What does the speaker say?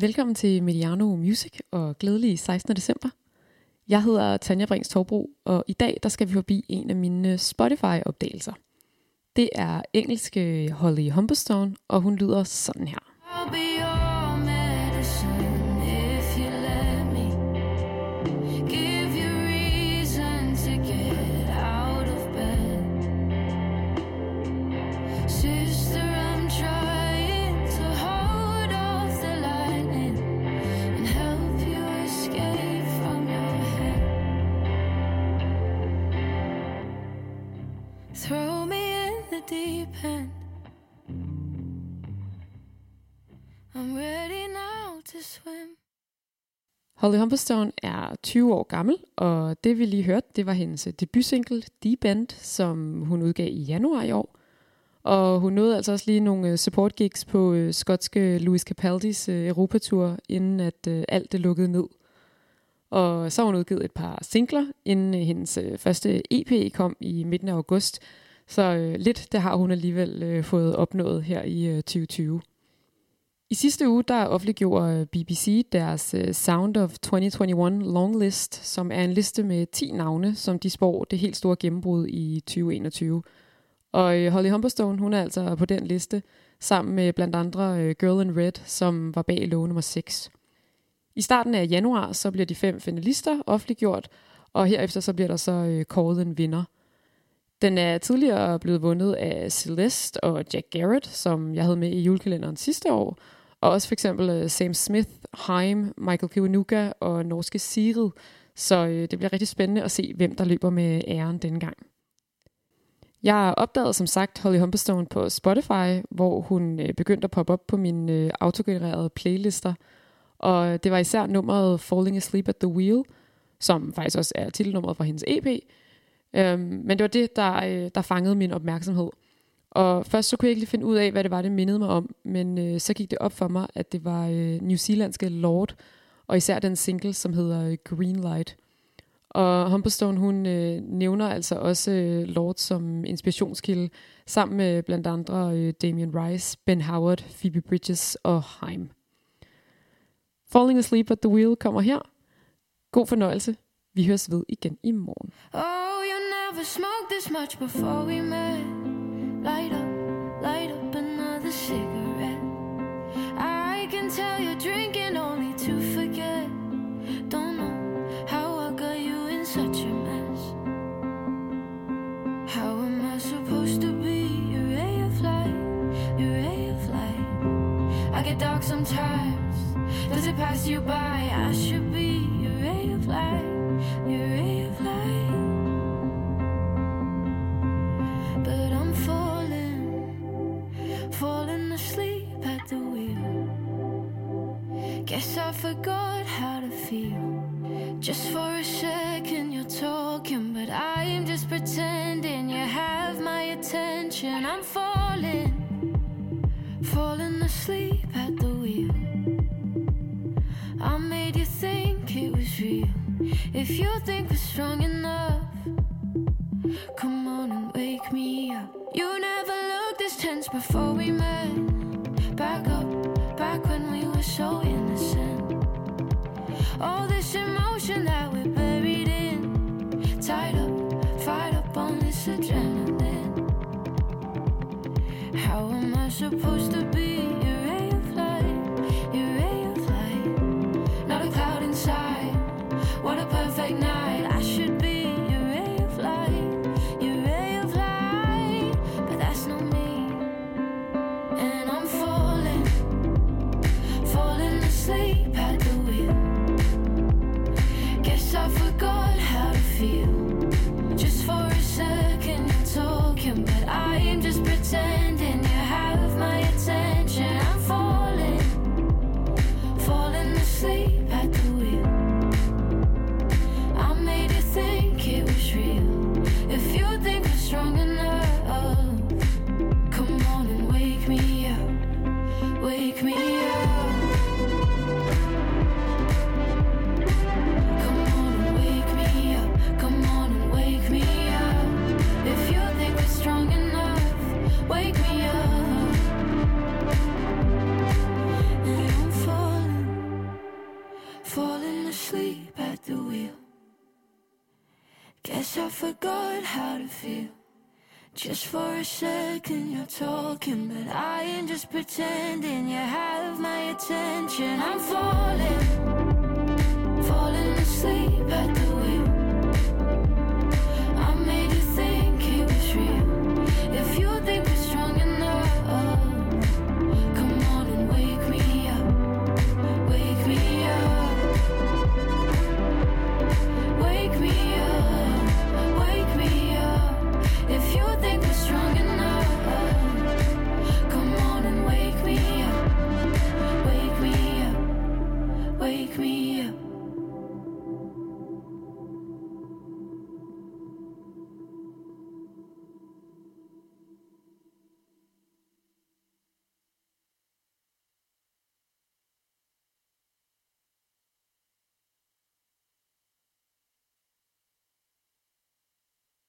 Velkommen til Mediano Music og glædelig 16. december. Jeg hedder Tanja Brings Torbro, og i dag der skal vi forbi en af mine Spotify-opdagelser. Det er engelske Holly Humberstone, og hun lyder sådan her. Deep end. I'm ready now to swim. Holly Humberstone er 20 år gammel, og det vi lige hørte, det var hendes debutsingle Deep End, som hun udgav i januar i år. Og hun nåede altså også lige nogle øh, support gigs på øh, skotske Louis Capaldis øh, Europatur, inden at øh, alt det lukkede ned. Og så har hun udgivet et par singler, inden øh, hendes øh, første EP kom i midten af august. Så øh, lidt det har hun alligevel øh, fået opnået her i øh, 2020. I sidste uge der offentliggjorde øh, BBC deres øh, Sound of 2021 longlist, som er en liste med 10 navne, som de spår det helt store gennembrud i 2021. Og øh, Holly Humberstone, hun er altså på den liste, sammen med blandt andre Girl in Red, som var bag lov nummer 6. I starten af januar, så bliver de fem finalister offentliggjort, og herefter så bliver der så uh, kåret en vinder. Den er tidligere blevet vundet af Celeste og Jack Garrett, som jeg havde med i julekalenderen sidste år, og også for eksempel øh, Sam Smith, Haim, Michael Kiwanuka og norske Sigrid. Så øh, det bliver rigtig spændende at se, hvem der løber med æren denne gang. Jeg opdagede som sagt Holly Humberstone på Spotify, hvor hun øh, begyndte at poppe op på mine autogenererede playlister. Og det var især nummeret Falling Asleep at the Wheel, som faktisk også er titelnummeret fra hendes EP. Øhm, men det var det, der, øh, der fangede min opmærksomhed – og først så kunne jeg ikke lige finde ud af, hvad det var, det mindede mig om, men øh, så gik det op for mig, at det var øh, New Zealandske Lord, og især den single, som hedder øh, Green Light. Og Humberstone, hun øh, nævner altså også øh, Lord som inspirationskilde, sammen med blandt andre øh, Damien Rice, Ben Howard, Phoebe Bridges og Heim. Falling Asleep at the Wheel kommer her. God fornøjelse. Vi høres ved igen i morgen. Oh, smoked this much before we met. Light up, light up another cigarette. I can tell you're drinking only to forget. Don't know how I got you in such a mess. How am I supposed to be your ray of light, your ray of light? I get dark sometimes. Does it pass you by? I should be your ray of light, your asleep at the wheel. Guess I forgot how to feel. Just for a second, you're talking, but I am just pretending you have my attention. I'm falling, falling asleep at the wheel. I made you think it was real. If you think we're strong enough, come on and wake me up. You never looked this tense before we met. All this emotion that we're buried in. Tied up, fired up on this adrenaline. How am I supposed to be Guess I forgot how to feel. Just for a second you're talking, but I ain't just pretending you have my attention. I'm falling.